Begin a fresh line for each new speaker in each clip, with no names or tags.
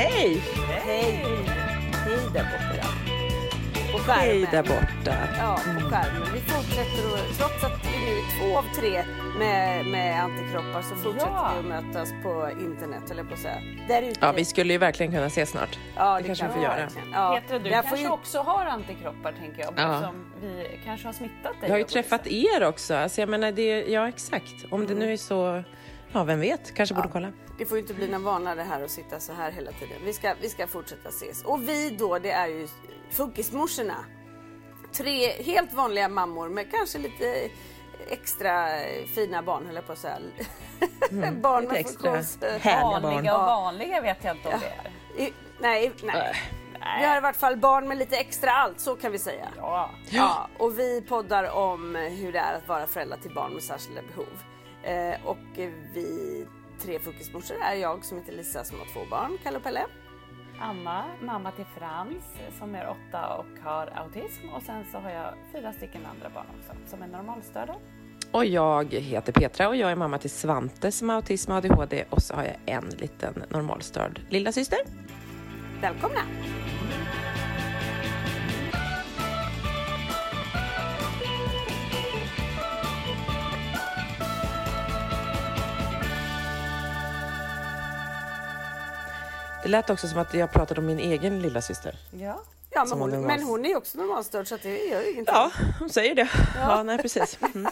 Hej!
Hej! Hej där borta ja. På
Hej
skärmen.
där borta.
Ja, på skärmen. Vi fortsätter och, trots att vi nu är två av tre med, med antikroppar så fortsätter
Ja.
vi att mötas på internet eller på säga. Där ute.
Ja, vi skulle ju verkligen kunna ses snart.
Ja,
det kanske vi får göra.
Ja.
Petra, du
Jag
kanske
får ju-
också har antikroppar tänker jag,
Ja.
eftersom vi kanske har smittat dig.
Jag har ju
det
träffat er också. Alltså, jag menar, det, ja, exakt. Om det nu är så... Ja, vem vet? Kanske borde kolla.
Det får ju inte bli någon vana det här att sitta så här hela tiden. Vi ska, vi ska fortsätta ses. Och vi då, det är ju funkismorsorna. Tre helt vanliga mammor med kanske lite extra fina barn, höll jag på att säga. barn
lite
med
extra
funktions...
barn.
Vanliga och vanliga vet jag inte om det är.
I, nej, nej. Vi har i vart fall barn med lite extra allt, så kan vi säga.
Ja.
Ja, och vi poddar om hur det är att vara förälder till barn med särskilda behov. Eh, och vi tre funkismorsor är jag som heter Lisa som har två barn, Kalle och Pelle.
Anna, mamma till Frans som är åtta och har autism och sen så har jag fyra stycken andra barn också som är normalstörda.
Och jag heter Petra och jag är mamma till Svante som har autism och ADHD och så har jag en liten normalstörd lilla syster.
Välkomna!
Lät också som att jag pratade om min egen lilla syster.
Ja.
Ja, men hon, men hon är också normalstörd så det gör ju ingenting.
Ja, hon säger det. Ja, nej precis. Mm.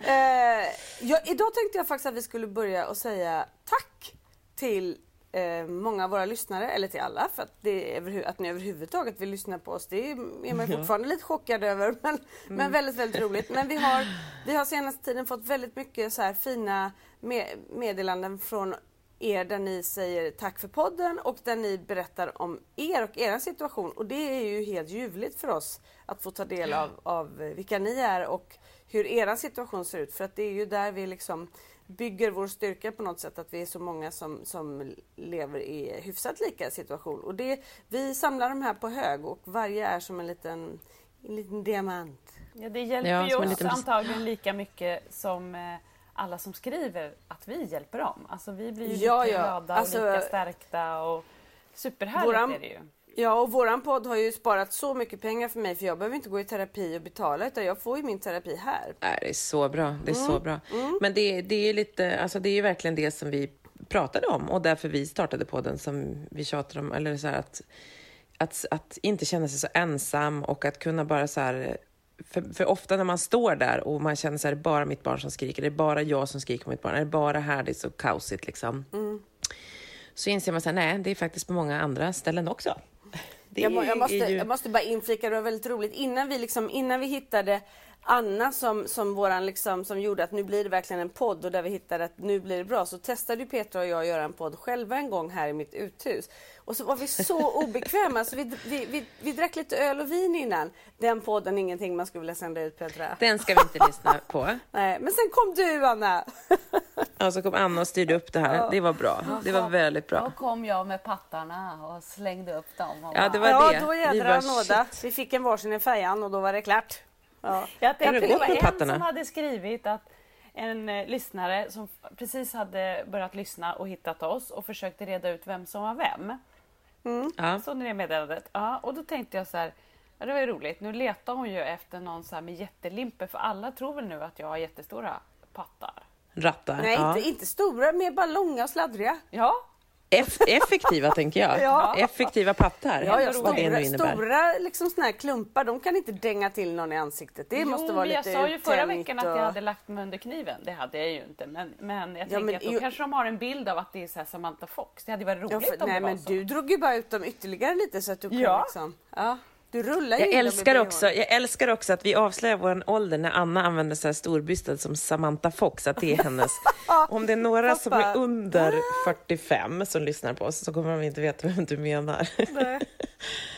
Eh, ja, idag tänkte jag faktiskt att vi skulle börja och säga tack till eh, många av våra lyssnare, eller till alla, för att, det är att ni överhuvudtaget vill lyssna på oss. Det är man fortfarande lite chockad över, men, men väldigt, väldigt roligt. Men vi har, vi har senaste tiden fått väldigt mycket så här fina me- meddelanden från er där ni säger tack för podden och där ni berättar om er och er situation. Och det är ju helt ljuvligt för oss att få ta del av, av vilka ni är och hur er situation ser ut. För att det är ju där vi liksom bygger vår styrka på något sätt, att vi är så många som, som lever i hyfsat lika situation. Och det, vi samlar de här på hög och varje är som en liten, en liten diamant.
Ja, det hjälper
Ja,
ju oss
liten-
antagligen lika mycket som eh, alla som skriver att vi hjälper dem. Alltså vi blir ju
Ja,
lika
ja.
glada
Alltså,
och lika stärkta och superhärligt
våran-
är det ju.
Ja, och våran podd har ju sparat så mycket pengar för mig för jag behöver inte gå i terapi och betala utan jag får ju min terapi här.
Nej, det är så bra. Det är
Mm.
så bra. Men det, det är lite, alltså det är ju verkligen det som vi pratade om och därför vi startade podden som vi tjatar om, eller så här att, att, att inte känna sig så ensam och att kunna bara så här för, för ofta när man står där och man känner så här, är det bara mitt barn som skriker, är det bara jag som skriker på mitt barn, är det bara här det är så kaosigt liksom.
Mm.
Så inser man så här, nej, det är faktiskt på många andra ställen också. Det
Jag, må, jag, måste,
är ju...
jag måste bara inflika, det var väldigt roligt. Innan vi, liksom, innan vi hittade Anna som, som, våran liksom, som gjorde att nu blir det verkligen en podd och där vi hittade att nu blir det bra så testade ju Petra och jag att göra en podd själva en gång här i mitt uthus. Och så var vi så obekväma så vi, vi, vi, vi drack lite öl och vin innan. Den podden är ingenting man skulle vilja sända ut Petra.
Den ska vi inte lyssna på.
Nej, men sen kom du Anna.
Ja, så kom Anna och styrde upp det här. Det var bra. Det var väldigt
Då
bra.
kom jag med pattarna och slängde upp dem. Och
Ja, det var
Ja,
det.
då
Vi
jädrar
bara,
nåda. Vi fick en varsin i färjan och då var det klart. Ja.
Jag tänkte
det
var en
pattarna?
som hade skrivit att en eh, lyssnare som precis hade börjat lyssna och hittat oss och försökte reda ut vem som var vem.
Ja.
Så ni det meddelandet? Ja, och då tänkte jag så här, ja, det var ju roligt. Nu letar hon ju efter någon så här med jättelimper för alla tror väl nu att jag har jättestora pattar.
Rattar.
Nej,
ja.
inte, inte stora, mer bara långa och sladdriga.
Ja,
Eff- effektiva, tänker jag.
Ja.
Effektiva pattar.
Ja, ja, stora, stora liksom såna här klumpar, de kan inte dänga till någon i ansiktet. Det måste
jo,
vara
men jag
lite
sa ju förra veckan att
och-
jag hade lagt mig under kniven. Det hade jag ju inte. Men, men jag
Ja,
tänker
men
att då
ju-
kanske de har en bild av att det är så här Samantha Fox. Det hade varit roligt
Ja, för,
om
nej
det var
men
så.
du drog ju bara ut dem ytterligare lite så att du kan
Ja.
liksom... Ja, du rullar
Jag älskar, också, jag älskar också att vi avslöjar vår ålder när Anna använder här storbystad som Samantha Fox, att det är hennes. Om det är några som
Pappa.
är under 45 som lyssnar på oss så kommer de inte veta vem du menar.
Nej.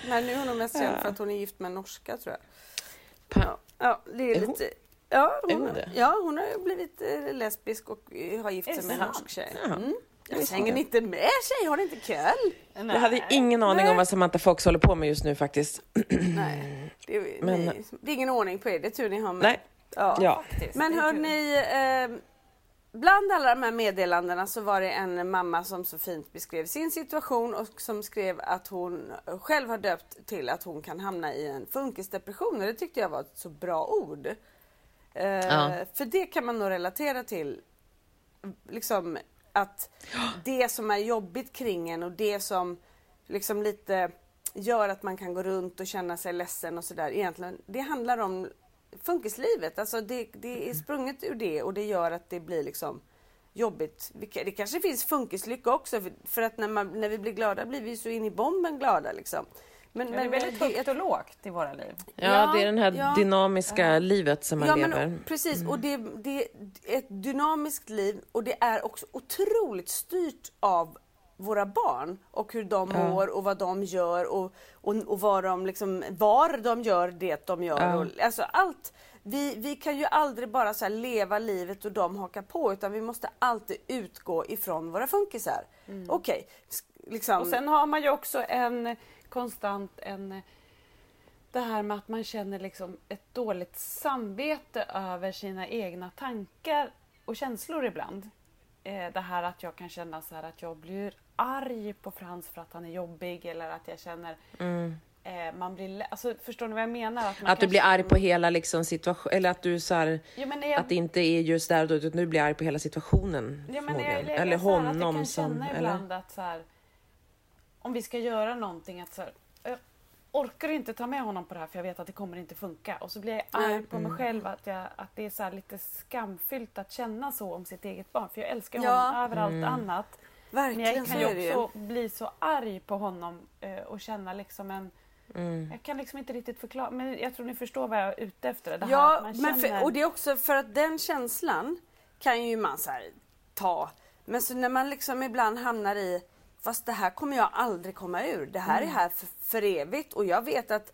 Nej, nu är hon mest känd för att hon är gift med en norska tror jag. Ja, ja det är,
Är
lite... Ja hon,
är hon
ja, hon har blivit eh, lesbisk och har gift sig med en norsk tjej.
Ja.
Mm. Jag hänger
inte.
ni inte med tjej? Har ni inte kul?
Jag hade ingen aning om vad Samantha Fox håller på med just nu faktiskt.
Nej, det är,
Men-
ni, det är ingen ordning på er. Det är tur ni har med.
Nej.
Ja.
Ja.
Faktiskt,
Men
det är
hör
kul.
ni, eh, bland alla de här meddelandena så var det en mamma som så fint beskrev sin situation och som skrev att hon själv har döpt till att hon kan hamna i en funkisdepression och det tyckte jag var ett så bra ord. Eh,
Ja.
För det kan man nog relatera till. Liksom att det som är jobbigt kring en och det som liksom lite gör att man kan gå runt och känna sig ledsen och sådär. Egentligen, det handlar om funkislivet. Alltså det, det är sprunget ur det och det gör att det blir liksom jobbigt. Det kanske finns funkislycka också för, för att när, man, när vi blir glada blir vi så in i bomben glada liksom. Men,
Men det är väldigt
det-
högt och lågt i våra liv.
Ja,
Ja,
det är den här
ja.
dynamiska livet som man
Ja,
lever.
men, precis. Och det, det är ett dynamiskt liv och det är också otroligt styrt av våra barn och hur de
Ja.
mår och vad de gör och, och, och vad de liksom, var de gör det de gör.
Ja.
Och, alltså allt. Vi, vi kan ju aldrig bara så här leva livet och de hakar på utan vi måste alltid utgå ifrån våra funkisar. Okej, sk- liksom.
Och sen har man ju också en konstant en det här med att man känner liksom ett dåligt samvete över sina egna tankar och känslor ibland. Eh, det här att jag kan känna så här att jag blir arg på Frans för att han är jobbig eller att jag känner eh, man blir alltså, Förstår ni vad jag menar? Att,
Att du blir arg på hela liksom situation, eller att du så här,
men jag-
att det inte är just där och då, utan du blir arg på hela situationen.
Ja, men jag, jag,
eller
här, att jag
honom
kan
som...
känna
Eller?
ibland att så här, om vi ska göra någonting att så här, jag orkar inte ta med honom på det här för jag vet att det kommer inte funka. Och så blir jag arg på mig själv att, jag, att det är så här lite skamfyllt att känna så om sitt eget barn. För jag älskar
Ja.
honom över allt
Mm.
annat. Men
Verkligen
jag
så
kan ju också bli så arg på honom eh, och känna liksom en
Mm.
Jag kan liksom inte riktigt förklara, men jag tror ni förstår vad jag är ute efter. Det här
Ja,
man
men
känner...
för, och det är också för att den känslan kan ju man så här, ta. Men så när man liksom ibland hamnar i, fast det här kommer jag aldrig komma ur. Det här är här för, för evigt och jag vet att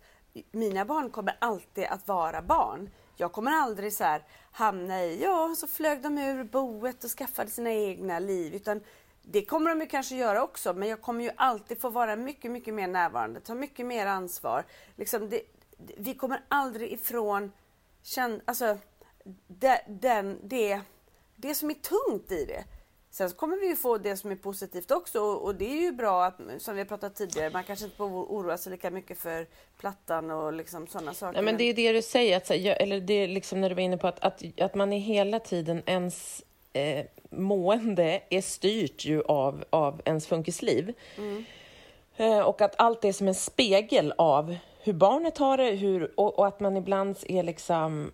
mina barn kommer alltid att vara barn. Jag kommer aldrig så här hamna i, ja så flög de ur boet och skaffade sina egna liv. Utan det kommer de ju kanske göra också men jag kommer ju alltid få vara mycket, mycket mer närvarande, ta mycket mer ansvar. Liksom det, vi kommer aldrig ifrån känn, alltså, det, den, det, det som är tungt i det. Sen kommer vi ju få det som är positivt också och, det är ju bra att, som vi har pratat tidigare, man kanske inte får oroa sig lika mycket för plattan och liksom sådana saker.
Ja, men det är det du säger, att, eller det är liksom när du var inne på att, att, att man är hela tiden ens eh, mående är styrt ju av, av ens funkisliv. Eh, och att allt är som en spegel av hur barnet har det hur, och, och att man ibland är liksom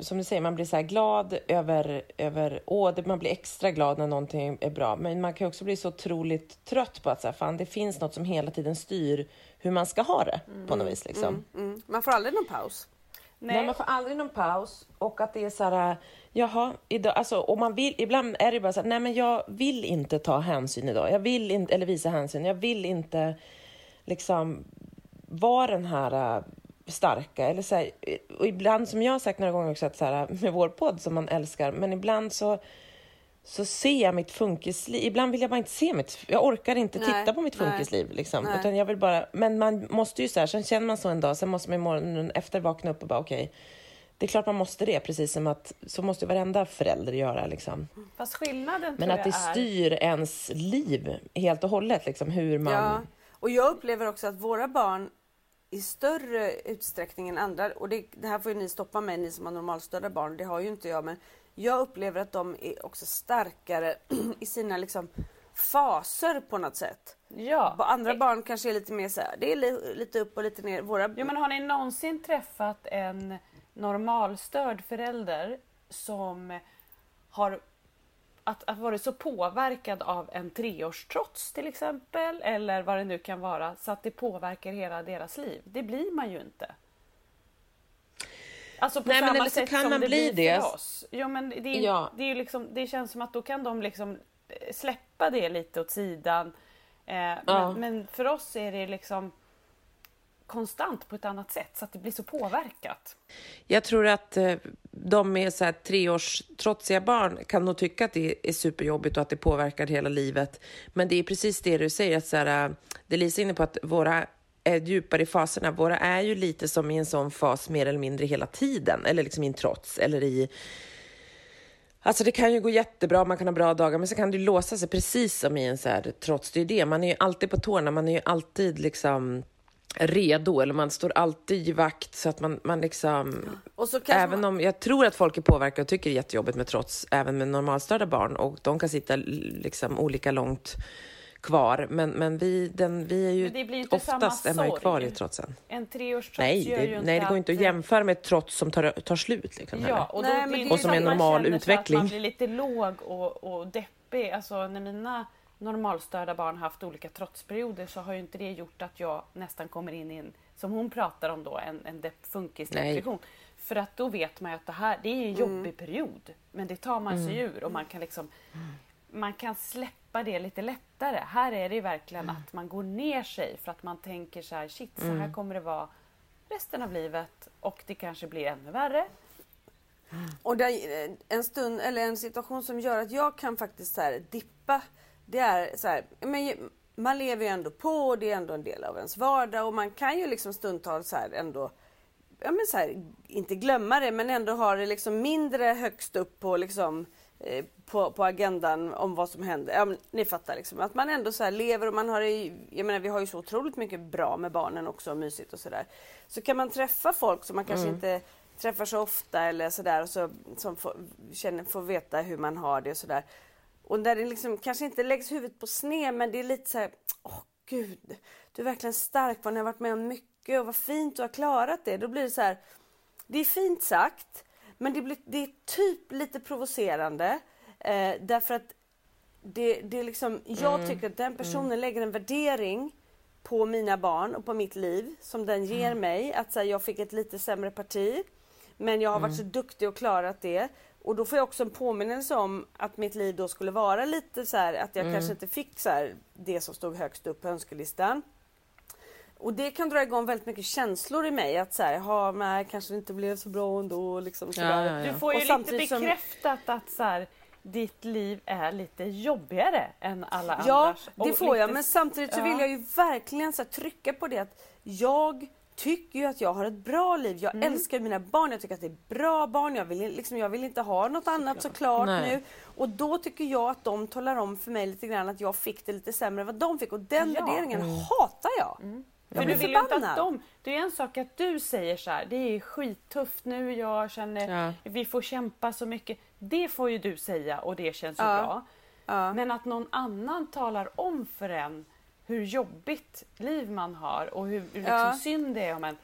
som du säger, man blir så här glad över, över åh, man blir extra glad när någonting är bra. Men man kan också bli så otroligt trött på att så här, fan, det finns något som hela tiden styr hur man ska ha det på något vis. Liksom.
Mm. Man får aldrig någon paus.
Nej. Nej. man får aldrig någon paus och att det är så här, jaha, idag, alltså, och man vill, ibland är det bara så här, nej men jag vill inte ta hänsyn idag, jag vill inte, eller visa hänsyn, jag vill inte liksom vara den här äh, starka, eller så här, och ibland som jag har sagt några gånger också, att så här, med vår podd som man älskar, men ibland så så ser jag mitt funkisliv. Ibland vill jag bara inte se mitt... Jag orkar inte nej, titta på mitt funkisliv. Liksom, utan jag vill bara, men man måste ju så här, sen känner man så en dag, sen måste man morgonen efter vakna upp och bara okej, okay, det är klart man måste det, precis som att så måste varenda förälder göra. Liksom.
Fast skillnaden
Men att det är... styr ens liv helt och hållet, liksom, hur man... Ja,
och jag upplever också att våra barn i större utsträckning än andra, och det, det här får ju ni stoppa mig, ni som har normalstörda barn, det har ju inte jag, men jag upplever att de är också starkare i sina liksom faser på något sätt. Ja. Andra barn kanske är lite mer så här, det är li lite upp och lite ner. Våra...
Jo, men har ni någonsin träffat en normalstörd förälder som har att, att varit så påverkad av en treårstrots till exempel eller vad det nu kan vara så att det påverkar hela deras liv. Det blir man ju inte. Alltså på Nej, samma men sätt kan som man det bli blir det. för oss. Jo, men det, är, ja. det, är liksom, det känns som att då kan de liksom eh, släppa det lite åt sidan. Eh, ja. men, men, för oss är det liksom konstant på ett annat sätt så att det blir så påverkat.
Jag tror att eh, de med så här treårstrotsiga barn kan nog tycka att det är superjobbigt och att det påverkar hela livet. Men det är precis det du säger, att så här, äh, det Lisa är inne på att våra är djupare i faserna. Våra är ju lite som i en sån fas mer eller mindre hela tiden, eller liksom i en trots eller i Alltså det kan ju gå jättebra, man kan ha bra dagar, men så kan det låsa sig precis som i en så här trots. Det är det, man är ju alltid på tårna, man är ju alltid liksom redo, eller man står alltid i vakt så att man, man liksom... även man... om, jag tror att folk är påverkade och tycker det är jättejobbigt med trots, även med normalstörda barn, och de kan sitta liksom olika långt kvar. Men, men vi, den, vi är ju det oftast är man ju kvar i trotsen.
En treårstrots
nej,
det,
gör
ju
Nej, det går inte att jämföra med ett trots som tar, tar slut. Liksom,
ja, och,
nej, blir, och som är en normal utveckling.
man blir lite låg och, och deppig. Alltså när mina normalstörda barn haft olika trotsperioder så har ju inte det gjort att jag nästan kommer in i en, som hon pratar om då, en, en funkisdepression. För att då vet man ju att det här det är en jobbig mm. period. Men det tar man sig mm. ur och man kan liksom man kan släppa det lite lättare. Här är det verkligen mm. att man går ner sig för att man tänker så här, shit, så här mm. kommer det vara resten av livet och det kanske blir ännu värre.
Och det är en stund eller en situation som gör att jag kan faktiskt så här dippa. Det är så här, men man lever ju ändå på och det är ändå en del av ens vardag och man kan ju liksom stundtals så här ändå ja men så här, inte glömma det men ändå ha det liksom mindre högst upp på liksom Eh, på, på agendan om vad som händer. Ja, ni fattar liksom att man ändå så lever och man har det, jag menar vi har ju så otroligt mycket bra med barnen också och mysigt och sådär. Så kan man träffa folk som man kanske mm. inte träffar så ofta eller sådär och så, som får, känner, får veta hur man har det och sådär. Och där det liksom kanske inte läggs huvudet på sned men det är lite så här, åh gud, du är verkligen stark, vad ni har varit med om mycket och vad fint du har klarat det. Då blir det så här, det är fint sagt men det, blir, det är typ lite provocerande eh, därför att det, det är liksom, jag mm. tycker att den personen mm. lägger en värdering på mina barn och på mitt liv som den ger mm. mig. Att här, jag fick ett lite sämre parti men jag har varit så mm. duktig och klarat det. Och då får jag också en påminnelse om att mitt liv då skulle vara lite så här, att jag mm. kanske inte fick så här, det som stod högst upp på önskelistan. Och det kan dra igång väldigt mycket känslor i mig att så här, ha, nej, kanske det inte blev så bra ändå. Liksom,
ja, ja, ja. Du får ju lite bekräftat som... att så här, ditt liv är lite jobbigare än alla andras.
Ja, det får lite... jag. Men samtidigt så vill jag ju verkligen så här, trycka på det att jag tycker ju att jag har ett bra liv. Jag mm. älskar mina barn, jag tycker att det är bra barn. Jag vill, liksom, jag vill inte ha något annat såklart Nej. nu. Och då tycker jag att de talar om för mig lite grann att jag fick det lite sämre än vad de fick. Och den ja. värderingen mm. hatar jag. Mm.
För du vill inte att de, det är en sak att du säger så här, det är skittufft nu, jag känner, ja. vi får kämpa så mycket. Det får ju du säga och det känns ju ja. bra. Ja. Men att någon annan talar om för en hur jobbigt liv man har och hur liksom ja. synd det är om en.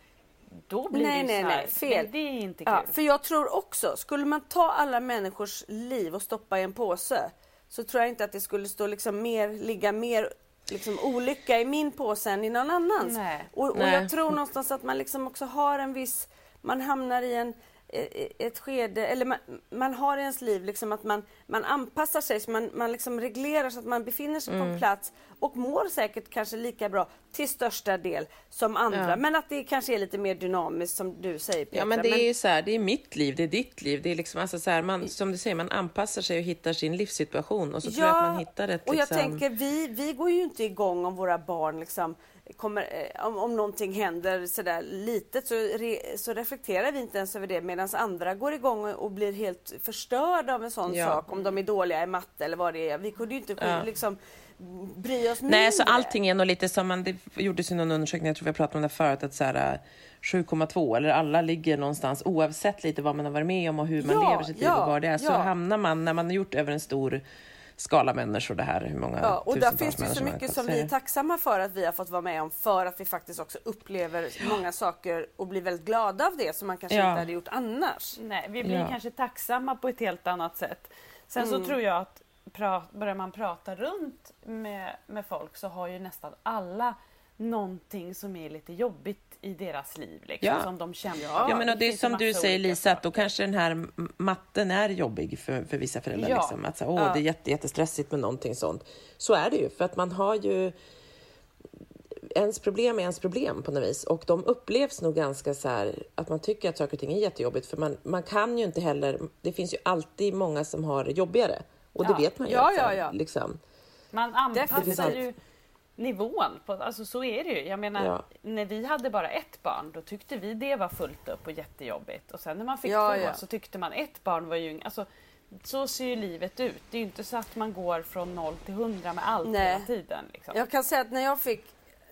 Då blir nej, det ju nej, så här, nej, fel. det är inte kul. Ja,
för jag tror också, skulle man ta alla människors liv och stoppa i en påse så tror jag inte att det skulle stå liksom mer, ligga mer liksom, olycka i min påse än i någon annans. Nej. Och, och jag tror någonstans att man liksom också har en viss man hamnar i en ett skede, eller man, man har i ens liv liksom att man, man anpassar sig, så man, man liksom reglerar så att man befinner sig mm. på en plats och mår säkert kanske lika bra till största del som andra. Ja. Men att det kanske är lite mer dynamiskt som du säger Petra.
Ja men det är ju så här, det är mitt liv, det är ditt liv. Det är liksom alltså så här, man, som du säger, man anpassar sig och hittar sin livssituation och så ja, tror jag att man hittar ett...
och jag
liksom...
tänker, vi, vi går ju inte igång om våra barn liksom kommer, eh, om, om någonting händer sådär litet så, re, så reflekterar vi inte ens över det medan andra går igång och, blir helt förstörda av en sån ja. sak om de är dåliga i matte eller vad det är. Vi kunde ju inte ja. liksom bry oss
mindre. Nej, så allting är nog lite som man, det gjordes ju någon undersökning, jag tror vi har pratat om det förut, att så här 7,2 eller alla ligger någonstans oavsett lite vad man har varit med om och hur man ja, lever sitt liv och vad det är, så hamnar man när man har gjort över en stor skala människor det här. Hur många
ja, och där finns det så mycket som vi är tacksamma för att vi har fått vara med om för att vi faktiskt också upplever många saker och blir väldigt glada av det som man kanske ja. inte hade gjort annars.
Nej, vi blir ja. kanske tacksamma på ett helt annat sätt. Sen mm. så tror jag att börjar man prata runt med, med folk så har ju nästan alla någonting som är lite jobbigt i deras liv. Liksom, ja. Som de känner.
Ja, ja men och det är som du säger Lisa, att då kanske den här matten är jobbig för, för vissa föräldrar. Ja. Liksom. Att så, åh, ja. det är jätte, jättestressigt med någonting sånt. Så är det ju, för att man har ju ens problem är ens problem på något vis och de upplevs nog ganska så här att man tycker att saker och ting är jättejobbigt för man, man kan ju inte heller, det finns ju alltid många som har det jobbigare och det vet man ju.
Ja, ja, ja.
Liksom.
Man anpassar ju nivån. På, alltså så är det ju. Jag menar, ja. när vi hade bara ett barn, då tyckte vi det var fullt upp och jättejobbigt. Och sen när man fick ja, två ja. så tyckte man ett barn var ju... Alltså, så ser ju livet ut. Det är ju inte så att man går från noll till hundra med allt Nej. hela tiden. Liksom.
Jag kan säga att när jag fick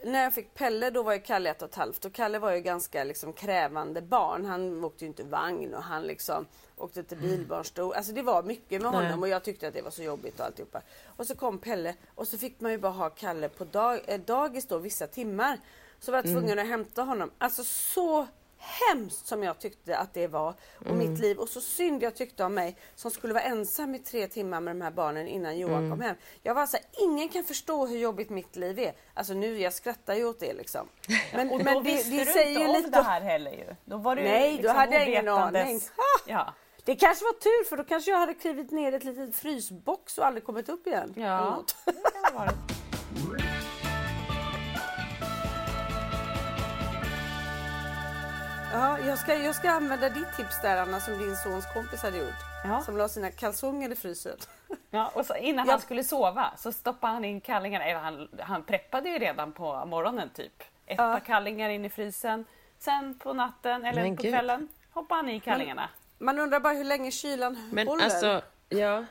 när jag fick Pelle då var ju Kalle ett och ett halvt och Kalle var ju ganska liksom krävande barn. Han åkte ju inte vagn och han liksom åkte till mm. bilbarnstol. Alltså det var mycket med honom och jag tyckte att det var så jobbigt och alltihopa. Och så kom Pelle och så fick man ju bara ha Kalle på dag, äh, dagis då vissa timmar. Så var jag tvungen mm. att hämta honom. Alltså så hemskt som jag tyckte att det var och mm. mitt liv och så synd jag tyckte om mig som skulle vara ensam i tre timmar med de här barnen innan Johan mm. kom hem. Jag var så här, ingen kan förstå hur jobbigt mitt liv är. Alltså nu, jag skrattar ju åt det liksom.
Men, och men då det, visste det du säger inte lite... om det här heller ju. Då var du
Nej,
liksom
då hade jag ingen aning. Ja. Det kanske var tur för då kanske jag hade klivit ner i ett litet frysbox och aldrig kommit upp igen.
Ja,
Ja, jag ska, jag ska använda ditt tips där Anna som din sons kompis hade gjort. Ja. Som la sina kalsonger i frysen.
Ja, och så innan ja. han skulle sova så stoppade han in kallingarna. Eller han, han preppade ju redan på morgonen typ. Ett ja. par kallingar in i frysen. Sen på natten eller Men på Gud. kvällen hoppade han i kallingarna.
Man undrar bara hur länge kylan Men håller. Alltså,
ja.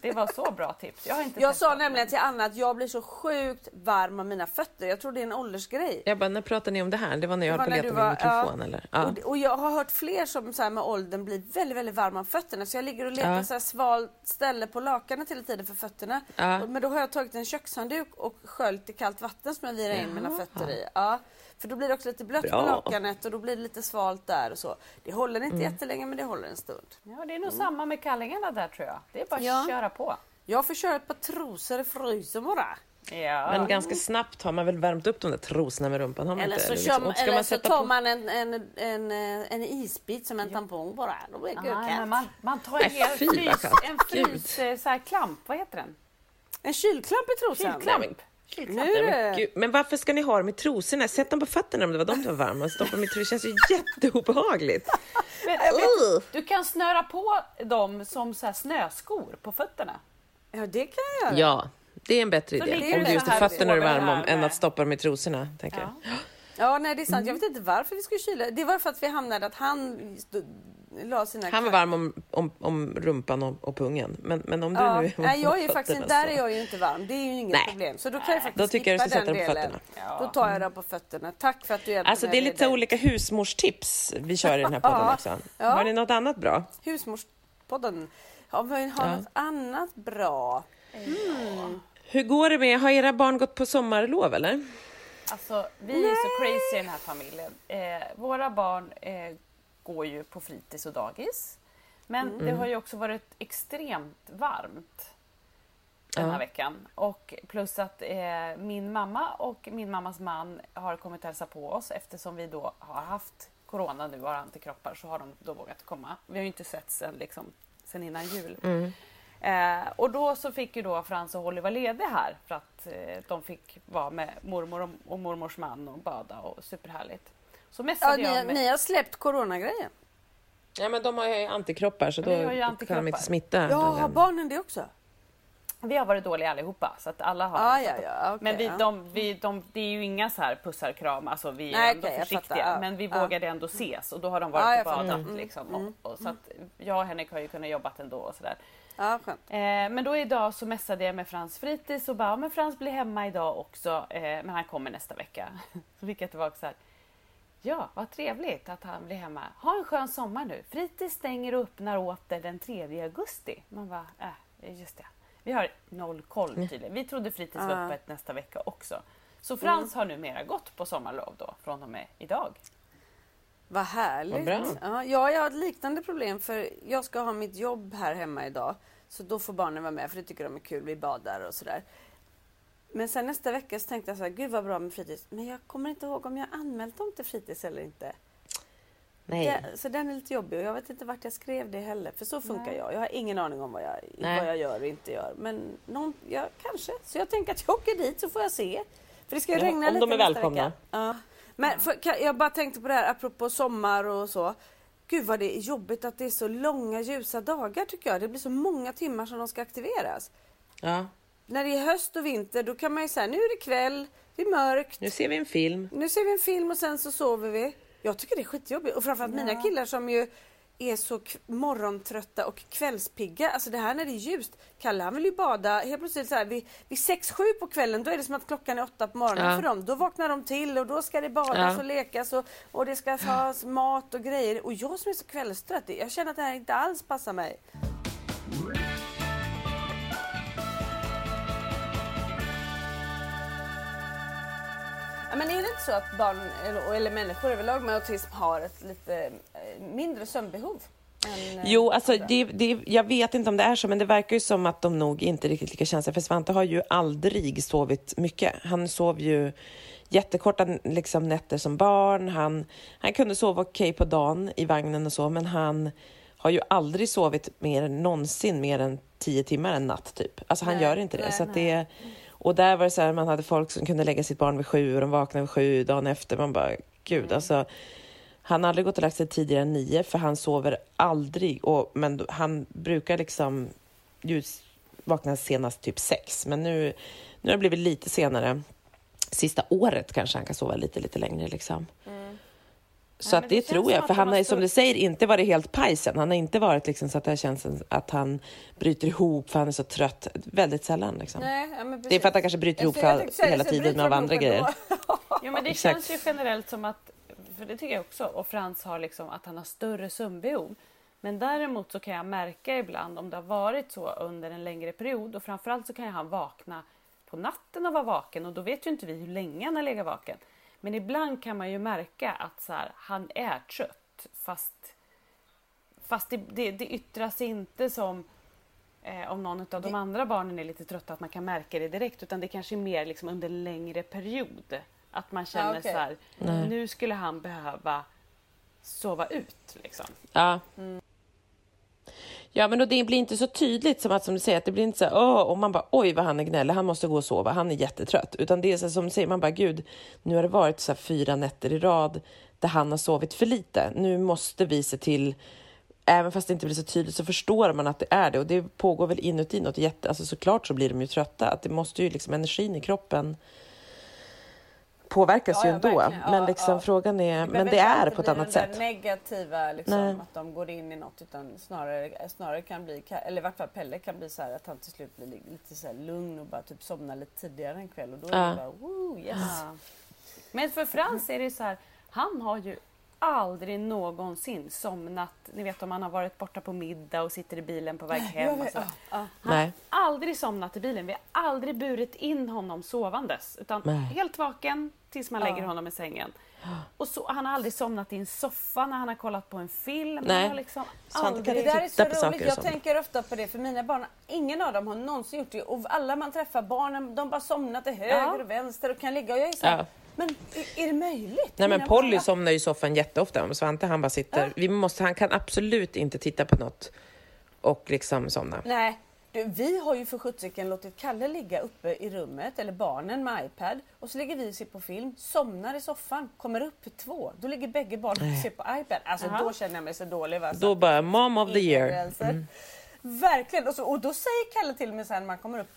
Det var så bra tips. Jag, har inte
jag sa nämligen till Anna att jag blir så sjukt varm av mina fötter. Jag tror det är en åldersgrej.
Jag bara, när pratade ni om det här? Det var när jag höll på att leta med mikrofon ja. eller?
Ja. Och, och, jag har hört fler som så här, med åldern blir väldigt, väldigt varma om fötterna. Så jag ligger och letar ja. så här svalt ställe på lakanet hela tiden för fötterna. Ja. Men då har jag tagit en kökshandduk och sköljt i kallt vatten som jag virar in mina fötter i. Ja. För då blir det också lite blött Bra. på lakanet och då blir det lite svalt där och så. Det håller inte mm. jättelänge men det håller en stund.
Ja, det är nog mm. samma med kallingarna där tror jag. Det är bara att ja. köra på.
Jag får köra ett par trosor i frysen bara.
Ja. Men ganska snabbt har man väl värmt upp de där trosorna med rumpan? Har man
eller
inte?
så, liksom, eller eller så tar på... man en, en, en, en isbit som en tampong bara. Då blir det
ah, man, man tar en, Nej, frys, en frys, eh, så här, klamp, vad heter den?
En kylklamp i trosan?
Kylklamp.
Nu men, gud, men varför ska ni ha dem i trosorna? Sätt dem på fötterna om det var de som var varma. Stoppa dem i trosorna. Det känns ju jätteobehagligt.
Men, uh. Du kan snöra på dem som så snöskor på fötterna.
Ja, det kan jag göra.
Ja, det är en bättre så idé. Om du just fötterna är varma än att stoppa dem i trosorna. Tänker ja. jag.
Ja, nej det är sant. Jag vet inte varför vi skulle kyla. Det var för att vi hamnade att han la sina...
Han var varm om, om, om rumpan och, och pungen. Men, men om du ja. nu
Nej, jag är faktiskt, där är jag ju inte varm. Det är ju inget nej. problem. Så då kan jag faktiskt
Då tycker jag du ska sätta den på fötterna.
Ja. Då tar jag den på fötterna. Tack för att du hjälpte
Alltså det är lite olika husmorstips vi kör i den här podden ja. också. Har ni något annat bra?
Husmorspodden. Har vi har ja. något annat bra?
Mm. Hur går det med, har era barn gått på sommarlov eller?
Alltså, vi Nej. är så crazy i den här familjen. Eh, våra barn eh, går ju på fritids och dagis. Men mm. det har ju också varit extremt varmt den här ja. veckan. Och plus att eh, min mamma och min mammas man har kommit och hälsat på oss eftersom vi då har haft corona nu och har antikroppar så har de då vågat komma. Vi har ju inte sett sen, liksom, sen innan jul.
Mm.
Eh, och då så fick ju då Frans och Holly vara lediga här för att eh, de fick vara med mormor och, och mormors man och bada och superhärligt. Så
Ja,
messade
ni,
jag med...
ni har släppt coronagrejen?
Ja, men de har ju antikroppar så då
ju
kan de
antikroppar.
inte smitta.
Ja, har barnen det också?
Vi har varit dåliga allihopa så att alla har
Ah, ja,
det.
ja, okej,
Men vi,
ja.
de, vi, de, det är ju inga så här pussar kram, alltså vi är
Nej,
ändå
jag
försiktiga.
fattar, ja.
Men vi
Ja.
vågade ändå ses och då har de varit
Ja, jag fattar.
badat.
Mm,
Liksom,
mm,
och, och, så att jag och Henrik har ju kunnat jobbat ändå och sådär.
Ja, skönt.
Eh, men då idag så messade jag med Frans fritids och bara, "Ja, men Frans blir hemma idag också, eh, men han kommer nästa vecka. så fick jag tillbaka så här, ja vad trevligt att han blir hemma. Ha en skön sommar nu. Fritids stänger och öppnar åter den 3 augusti. Man bara, äh, just det. Vi har noll koll tydligen. Vi trodde fritids var öppet nästa vecka också. Så Frans har numera gått på sommarlov då, från och med idag.
Vad härligt.
Vad
ja, jag har ett liknande problem för jag ska ha mitt jobb här hemma idag. Så då får barnen vara med för det tycker de är kul. Vi badar och sådär. Men sen nästa vecka så tänkte jag så här, gud vad bra med fritids. Men jag kommer inte ihåg om jag anmält dem till fritids eller inte.
Nej.
Det, så den är lite jobbig och jag vet inte vart jag skrev det heller. För så funkar
Nej.
jag. Jag har ingen aning om vad jag,
Nej.
vad jag gör och inte gör. Men någon, ja, kanske. Så jag tänker att jag åker dit så får jag se. För det ska ju
Ja,
regna
om
lite
de är välkomna.
Vecka. Ja. Men för, kan, jag bara tänkte på det här apropå sommar och så. Gud vad det är jobbigt att det är så långa ljusa dagar tycker jag. Det blir så många timmar som de ska aktiveras.
Ja.
När det är höst och vinter då kan man ju säga nu är det kväll, det är mörkt.
Nu ser vi en film.
Nu ser vi en film och sen så sover vi. Jag tycker det är skitjobbigt. Och framförallt mina killar som ju är så morgontrötta och kvällspigga. Alltså det här när det är ljust. Kalle han vill ju bada helt plötsligt så här vid, vid 6-7 på kvällen då är det som att klockan är 8 på morgonen
Ja.
för dem. Då vaknar de till och då ska det badas
Ja.
och lekas och, och det ska tas mat och grejer. Och jag som är så kvällstrött, jag känner att det här inte alls passar mig. Ja, men är det inte så att barn eller, eller människor överlag med autism har ett lite eh, mindre sömnbehov? Än, eh,
Jo, alltså det, det, jag vet inte om det är så, men det verkar ju som att de nog inte riktigt lika känsliga. För Svante har ju aldrig sovit mycket. Han sov ju jättekorta liksom, nätter som barn. Han, han kunde sova okej på dagen i vagnen och så, men han har ju aldrig sovit mer än någonsin mer än tio timmar en natt, typ. Alltså han
Nej,
gör inte det.
nej,
så det och där var det så här, man hade folk som kunde lägga sitt barn vid sju och de vaknade vid sju dagen efter. Man bara, gud
Mm.
alltså. Han har aldrig gått och lagt sig tidigare än nio för han sover aldrig. Och, men han brukar liksom vakna senast typ sex. Men nu, nu har det blivit lite senare. Sista året kanske han kan sova lite, lite längre liksom. Så
men
det,
det
tror jag, för han
har
som du säger inte varit helt pajsen. Han har inte varit liksom så att det känns att han bryter ihop för han är så trött. Väldigt sällan liksom.
Nej, ja,
Det är för att han kanske bryter ihop för hela tiden av andra grejer.
Jo men det känns ju generellt som att, för det tycker jag också, och Frans har liksom att han har större sömnbehov. Men däremot så kan jag märka ibland om det har varit så under en längre period och framförallt så kan han vakna på natten och vara vaken och då vet ju inte vi hur länge han har legat vaken. Men ibland kan man ju märka att så här, han är trött fast, fast det, det, det yttras inte som eh, om någon av de andra barnen är lite trötta att man kan märka det direkt utan det kanske är mer liksom under längre period. Att man känner
okej.
så här, nu skulle han behöva sova ut. Liksom.
Ja. Ja, men det blir inte så tydligt som att som du säger, att det blir inte så här, och man bara oj vad han är gnällig, han måste gå och sova, han är jättetrött. Utan det är så här, som du säger, man bara gud, nu har det varit så här fyra nätter i rad där han har sovit för lite. Nu måste vi se till, även fast det inte blir så tydligt så förstår man att det är det. Och det pågår väl inuti något jätte, alltså såklart så blir de ju trötta. Att det måste ju liksom, energin i kroppen påverkas
Ja,
ju ändå.
Ja,
men liksom
ja.
frågan är, men det är på ett annat sätt.
negativa liksom, att de går in i något utan snarare, snarare kan bli, eller i vart fall Pelle kan bli så här att han till slut blir li- lite så lugn och bara typ somnar lite tidigare en kväll och då är det bara woo, yes.
Men för Frans är det så här, han har ju aldrig någonsin somnat. Ni vet om man har varit borta på middag och sitter i bilen på väg hem. Och så. Han har aldrig somnat i bilen. Vi har aldrig burit in honom sovandes. Utan
Nej.
helt vaken tills man
Ja.
lägger honom i sängen. Och så, han har aldrig somnat i en soffa när han har kollat på en film.
Nej.
Han har liksom aldrig...
Det där är så roligt. Jag tänker ofta på det för mina barn, ingen av dem har någonsin gjort det. Och alla man träffar, barnen, de bara somnar till höger
Ja.
och vänster och kan ligga. Och jag är så här,
Ja.
Men är, är det möjligt?
Nej men Polly
barn-
somnar i soffan jätteofta. Men Svante han bara sitter. Vi måste, han kan absolut inte titta på något och liksom somna.
Nej, du, vi har ju för sjuttsiken låtit Kalle ligga uppe i rummet, eller barnen med iPad. Och så ligger vi och ser på film, somnar i soffan, kommer upp två. Då ligger bägge barnen och ser på iPad. Alltså då känner jag mig så dålig. Va? Så
Då bara mom of the year.
gränser. Verkligen. Och, så, och då säger Kalle till mig sen när man kommer upp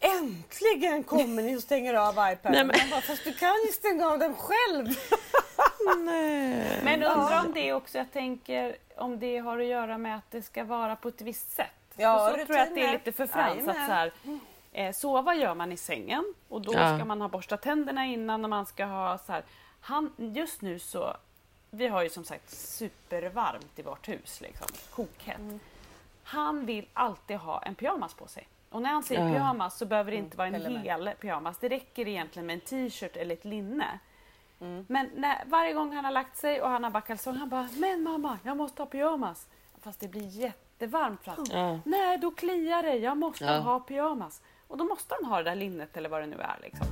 Äntligen kommer ni och stänger av iPaden.
Nej, men-
bara, Fast du kan ju stänga av den själv.
Nej.
Men undrar om det också, jag tänker om det har att göra med att det ska vara på ett visst sätt.
Ja,
För så tror jag att det är
rutiner.
lite för Frans. Att så här, eh, sova gör man i sängen och då
Ja.
ska man ha borstat tänderna innan och man ska ha så här. Han, just nu så, vi har ju som sagt supervarmt i vårt hus, liksom, kokhett. Han vill alltid ha en pyjamas på sig. Och när han säger
Ja.
pyjamas så behöver det inte vara en hel pyjamas. Det räcker egentligen med en t-shirt eller ett linne.
Mm.
Men när, varje gång han har lagt sig och han har bara kalsonger, han bara “men mamma, jag måste ha pyjamas”. Fast det blir jättevarmt fram.
Ja.
Nej, då kliar det, jag måste
Ja.
ha pyjamas. Och då måste han ha det där linnet eller vad det nu är. Liksom.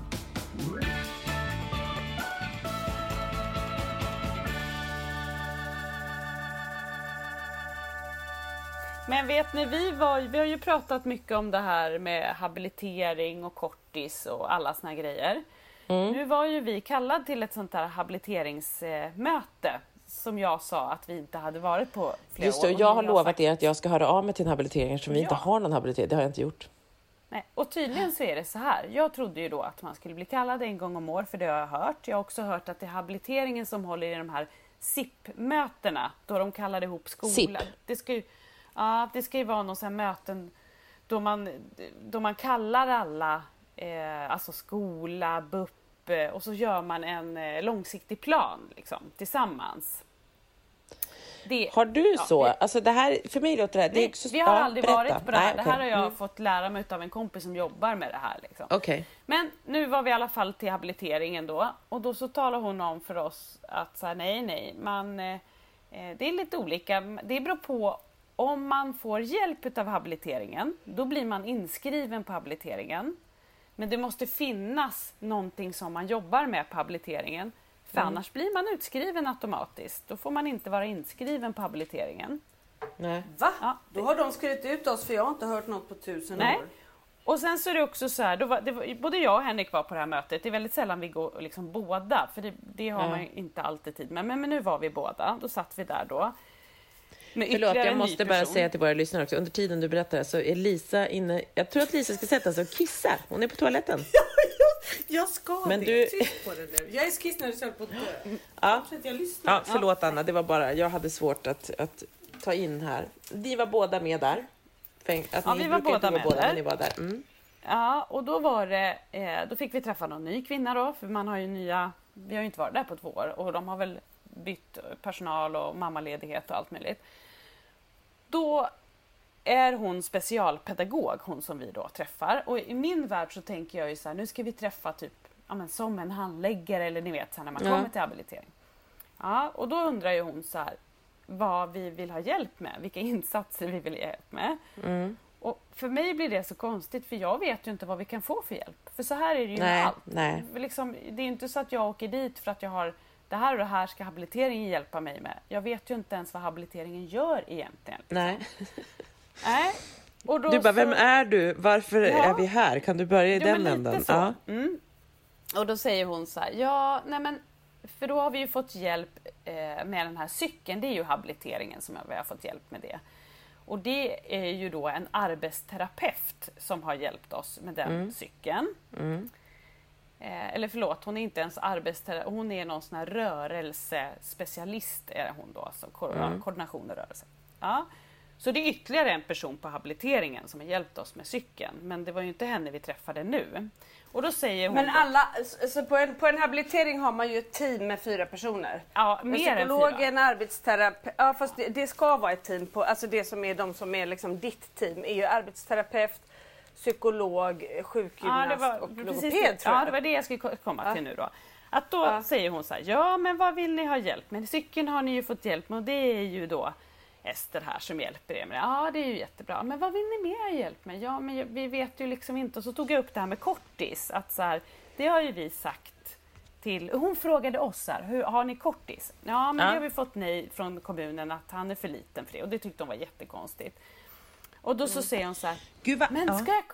Men vet ni, vi, var, vi har ju pratat mycket om det här med habilitering och kortis och alla såna grejer.
Mm.
Nu var ju vi kallad till ett sånt här habiliteringsmöte som jag sa att vi inte hade varit på flera
Just det,
år.
och jag har lovat
sagt-
er att jag ska höra av mig till en habilitering eftersom vi inte
Ja.
har någon habilitering. Det har jag inte gjort.
Nej, och tydligen så är det så här. Jag trodde ju då att man skulle bli kallad en gång om år, för det har jag hört. Jag har också hört att det är habiliteringen som håller i de här SIP-mötena, då de kallar ihop skolan.
SIP?
Det ska ju, ja, det ska ju vara någon sån möten då man, då man kallar alla, eh, alltså skola, BUP, eh, och så gör man en eh, långsiktig plan liksom, tillsammans. Det,
Har du
ja,
så?
det-
Alltså det här, för mig låter det här... Det
vi,
så,
vi har
ja,
aldrig
berätta.
varit på det här.
Nej,
Det här har jag
Mm.
fått lära mig av en kompis som jobbar med det här. Liksom.
Okej.
Men nu var vi i alla fall till habiliteringen då och då så talar hon om för oss att så här, nej, nej, man, eh, eh, det är lite olika. Det beror på om man får hjälp av habiliteringen, då blir man inskriven på habiliteringen. Men det måste finnas någonting som man jobbar med på habiliteringen. För annars blir man utskriven automatiskt. Då får man inte vara inskriven på habiliteringen.
Nej.
Va?
Ja.
Då har de skrivit ut oss för jag har inte hört något på tusen
Nej.
år.
Och sen så är det också så här, då var, det var, både jag och Henrik var på det här mötet. Det är väldigt sällan vi går liksom båda, för det, det har
Ja.
man inte alltid tid med. Men, men nu var vi båda, då satt vi där då.
Förlåt, jag måste bara säga till våra lyssnare också. Under tiden du berättar så är Lisa inne... Jag tror att Lisa ska sätta sig och kissa. Hon är på toaletten.
Jag ska
Men
det.
du-
Tyst på det nu. Jag är skissnödig så jag höll på att dö.
Ja.
Fortsätt, jag lyssnar.
Ja, förlåt Anna, det var bara... Jag hade svårt att, att ta in här. Ni var båda med där. Att
Ja,
ni
vi var båda med
båda,
där.
var där. Mm.
Ja, och då var det, eh, då fick vi träffa någon ny kvinna då, för man har ju nya, vi har ju inte varit där på två år och de har väl bytt personal och mammaledighet och allt möjligt. Då är hon specialpedagog, hon som vi då träffar. Och i min värld så tänker jag ju så här, nu ska vi träffa typ ja, men som en handläggare eller ni vet så här, när man kommer till habilitering. Ja, och då undrar ju hon så här, vad vi vill ha hjälp med, vilka insatser vi vill ha hjälp med.
Mm.
Och för mig blir det så konstigt för jag vet ju inte vad vi kan få för hjälp. För så här är det ju med
Nej,
allt.
nej.
Liksom, det är inte så att jag åker dit för att jag har det här och det här ska habiliteringen hjälpa mig med. Jag vet ju inte ens vad habiliteringen gör egentligen.
Nej.
Nej. Och då
Du bara,
så-
vem är du? Varför
Ja.
är vi här? Kan du börja i
Ja,
den änden? Ja.
Mm. Och då säger hon så här, ja, nej men, för då har vi ju fått hjälp eh, med den här cykeln, det är ju habiliteringen som vi har fått hjälp med det. Och det är ju då en arbetsterapeut som har hjälpt oss med den cykeln.
Mm.
Eh, eller förlåt, hon är inte ens arbetsterapeut, hon är någon sån här rörelsespecialist är hon då, alltså ko-
Mm.
koordination och rörelse. Ja. Så det är ytterligare en person på habiliteringen som har hjälpt oss med cykeln, men det var ju inte henne vi träffade nu. Och då säger hon...
Men alla, så på, en, på en habilitering har man ju ett team med fyra personer.
Ja,
En
mer än
psykolog,
fyra.
en arbetsterapeut. Ja fast det, det ska vara ett team på, alltså det som är de som är liksom ditt team är ju arbetsterapeut, psykolog, sjukgymnast
Ja, det var
och logoped
det. Ja, det var det jag skulle ko- komma till nu då. Att då
Ja.
säger hon så här, ja men vad vill ni ha hjälp med? Cykeln har ni ju fått hjälp med och det är ju då Ester här som hjälper er med det. Ja, det är ju jättebra. Men vad vill ni mer ha hjälp med? Ja, men vi vet ju liksom inte. Och så tog jag upp det här med kortis. Att så här, det har ju vi sagt till, hon frågade oss här, hur, har ni kortis? Ja, men
Ja.
det har vi fått nej från kommunen att han är för liten för det och det tyckte hon var jättekonstigt. Och då så säger hon så här,
Gud, vad-
men ska jag,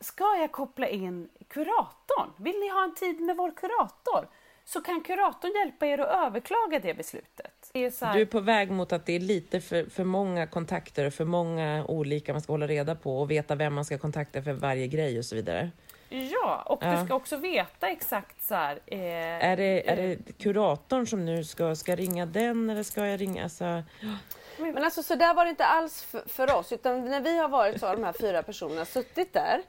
ska jag koppla in kuratorn? Vill ni ha en tid med vår kurator? Så kan kuratorn hjälpa er att överklaga det beslutet. Det är här,
Du är på väg mot att det är lite för, för många kontakter och för många olika man ska hålla reda på och veta vem man ska kontakta för varje grej och så vidare.
Ja, och
Ja.
du ska också veta exakt så här. Eh,
Är det, är det kuratorn som nu ska, ska ringa den eller ska jag ringa? Alltså,
men alltså så där var det inte alls för, för oss utan när vi har varit så har de här fyra personerna suttit där.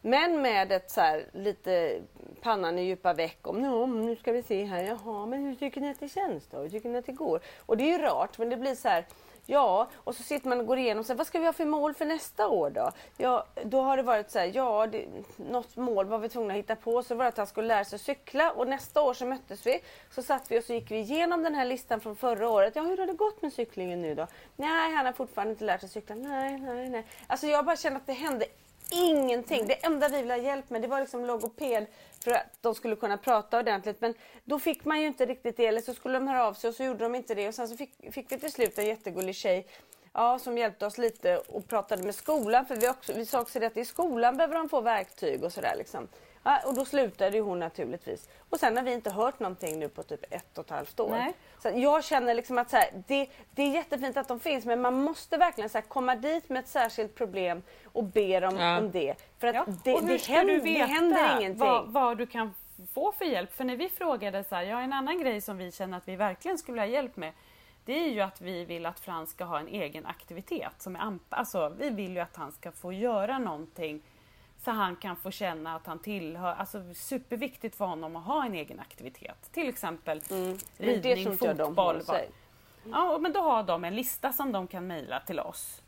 Men med ett så här lite pannan i djupa veck om no, nu ska vi se här, jaha men hur tycker ni att det känns då? Hur tycker ni att det går? Och det är ju rart men det blir så här Ja, och så sitter man och går igenom, så här, vad ska vi ha för mål för nästa år då? Ja, då har det varit så här, ja, det, något mål var vi tvungna att hitta på, så var det att han skulle lära sig cykla och nästa år så möttes vi, så satt vi och så gick vi igenom den här listan från förra året. Ja, hur har det gått med cyklingen nu då? Nej, han har fortfarande inte lärt sig cykla. Nej, nej, nej. Alltså jag bara känner att det hände ingenting. Det enda vi ville ha hjälp med det var liksom logoped för att de skulle kunna prata ordentligt. Men då fick man ju inte riktigt det. Eller så skulle de höra av sig och så gjorde de inte det. Och sen så fick, fick vi till slut en jättegullig tjej ja, som hjälpte oss lite och pratade med skolan. För vi, också, vi sa också det att i skolan behöver de få verktyg och sådär. Liksom. Ja, och då slutade ju hon naturligtvis. Och sen har vi inte hört någonting nu på typ ett och ett halvt år.
Nej.
Så jag känner liksom att så här, det, det är jättefint att de finns men man måste verkligen så här, komma dit med ett särskilt problem och be dem
Ja.
om det. För att
Ja,
det, det, händer,
du
det händer ingenting.
Vad, vad du kan få för hjälp? För när vi frågade så här, ja en annan grej som vi känner att vi verkligen skulle ha hjälp med det är ju att vi vill att Frans ska ha en egen aktivitet. Som är anp- alltså, vi vill ju att han ska få göra någonting så han kan få känna att han tillhör, alltså superviktigt för honom att ha en egen aktivitet. Till exempel
Mm. Det
ridning,
inte jag de
fotboll.
sig.
Ja, men då har de en lista som de kan mejla till oss.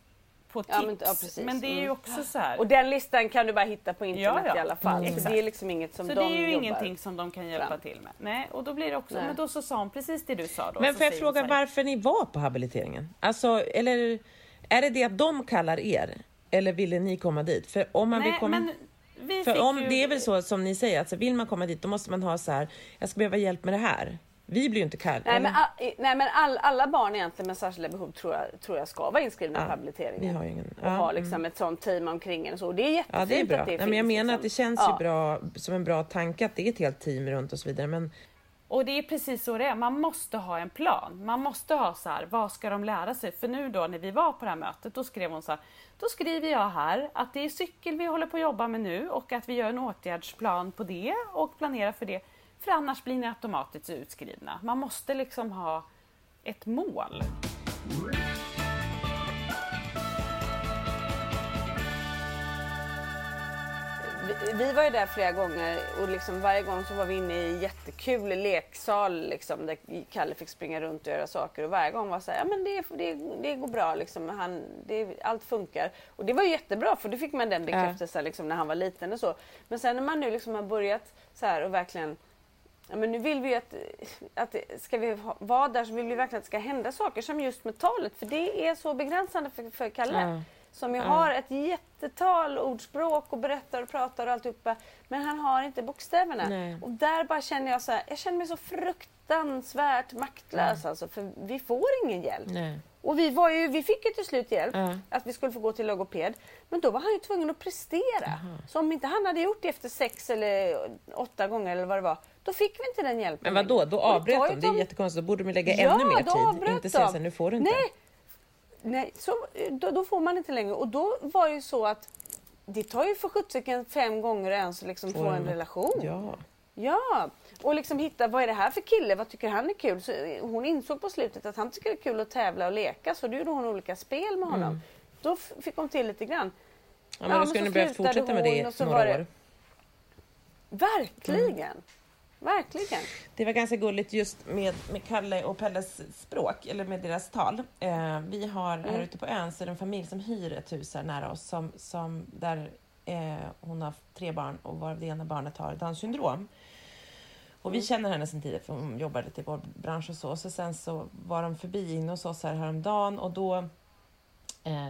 På tips.
Ja, men- ja, precis.
men det är ju
Mm.
också så här.
Och den listan kan du bara hitta på internet
Ja, ja.
i alla fall.
Mm.
Så
Exakt.
det är liksom inget som
Så
de
det är ju ingenting som de kan hjälpa
fram.
till med. Nej, och då blir det också,
Nej.
men då så sa hon precis det du sa då.
men får jag fråga varför ni var på habiliteringen? Alltså, eller är det det att de kallar er? Eller ville ni komma dit? För om man vill
Nej,
komma...
men vi
För om,
ju...
det är väl så som ni säger, alltså vill man komma dit då måste man ha så här, jag ska behöva hjälp med det här. Vi blir ju inte kallade.
Nej men, all, nej, men all, alla barn egentligen med särskilda behov tror jag, tror jag ska vara inskrivna
Ja,
på habiliteringen.
vi har ingen-
och
ja,
ha liksom ett sånt team omkring en och så. Och det är jättefint
Ja, det är bra.
att det
Nej, men jag
finns,
menar
liksom.
att det känns
Ja.
ju bra, som en bra tanke att det är ett helt team runt och så vidare. Men
och det är precis så det är. Man måste ha en plan. Man måste ha så här, vad ska de lära sig? För nu då när vi var på det här mötet, då skrev hon så här, då skriver jag här att det är cykel vi håller på att jobba med nu och att vi gör en åtgärdsplan på det och planerar för det. För annars blir ni automatiskt utskrivna. Man måste liksom ha ett mål.
Vi, vi var ju där flera gånger och liksom varje gång så var vi inne i en jättekul leksal liksom, där Kalle fick springa runt och göra saker och varje gång var så här, ja men det, det, det går bra liksom, han, det, allt funkar. Och det var jättebra för då fick man den bekräftelsen liksom, när han var liten och så. Men sen när man nu liksom har börjat så här och verkligen Ja, men nu vill vi ju att, att ska vi ha- vara där så vill vi verkligen att det ska hända saker som just med talet för det är så begränsande för, för Kalle.
Ja.
Som ju
Ja.
har ett jättetal ordspråk och berättar och pratar och alltihopa. Men han har inte bokstäverna.
Nej.
Och där bara känner jag så här, jag känner mig så fruktansvärt maktlös alltså. För vi får ingen hjälp.
nej.
Och vi, var ju, vi fick ju till slut hjälp,
Ja.
att vi skulle få gå till logoped. Men då var han ju tvungen att prestera. Så om inte han hade gjort det efter sex eller åtta gånger eller vad det var, då fick vi inte den hjälpen.
Men vad då? Avbröt de. Det är jättekonstigt. Då borde de lägga
Ja,
ännu mer tid. Inte säga så nu får du inte.
Nej, nej så, då, då får man inte längre. Och då var det ju så att det tar ju för sjuttsiken fem gånger att ens liksom få en relation.
Ja.
Ja, och liksom hitta vad är det här för kille, vad tycker han är kul? Så hon insåg på slutet att han tycker det är kul att tävla och leka så då gjorde hon olika spel med honom. Då f- fick hon till lite grann.
Mm. Ja, men
Ja,
då skulle ni behövt fortsätta med det
så
några år.
Verkligen! Verkligen!
Det var ganska gulligt just med, med Kalle och Pelles språk, eller med deras tal. Eh, vi har
Mm.
här ute på ön så är det en familj som hyr ett hus här nära oss som, som där eh, hon har tre barn och varav det ena barnet har Downs syndrom. Och
Mm.
vi känner henne sedan tidigare för hon jobbar lite i vår bransch och så. Så sen så var de förbi inne hos oss här häromdagen och då eh,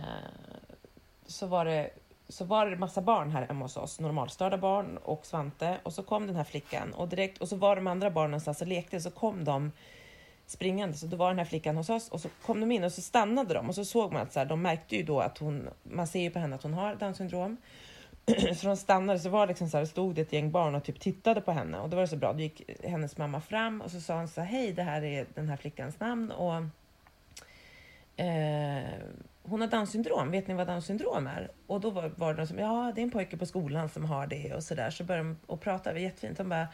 så var det så var det massa barn här hemma hos oss, normalstörda barn och Svante. Och så kom den här flickan och direkt, och så var de andra barnen någonstans och lekte, så kom de springande. Så då var den här flickan hos oss och så kom de in och så stannade de och så såg man att så här, de märkte ju då att hon, man ser ju på henne att hon har Downs syndrom. så de stannade, så var det liksom så här, stod det ett gäng barn och typ tittade på henne och då var det så bra. Då gick hennes mamma fram och så sa hon så här, hej, det här är den här flickans namn och eh, hon har Downs syndrom, vet ni vad Downs syndrom är? Och då var, var det någon som, ja det är en pojke på skolan som har det och sådär. Så började de och prata, det var jättefint. De bara,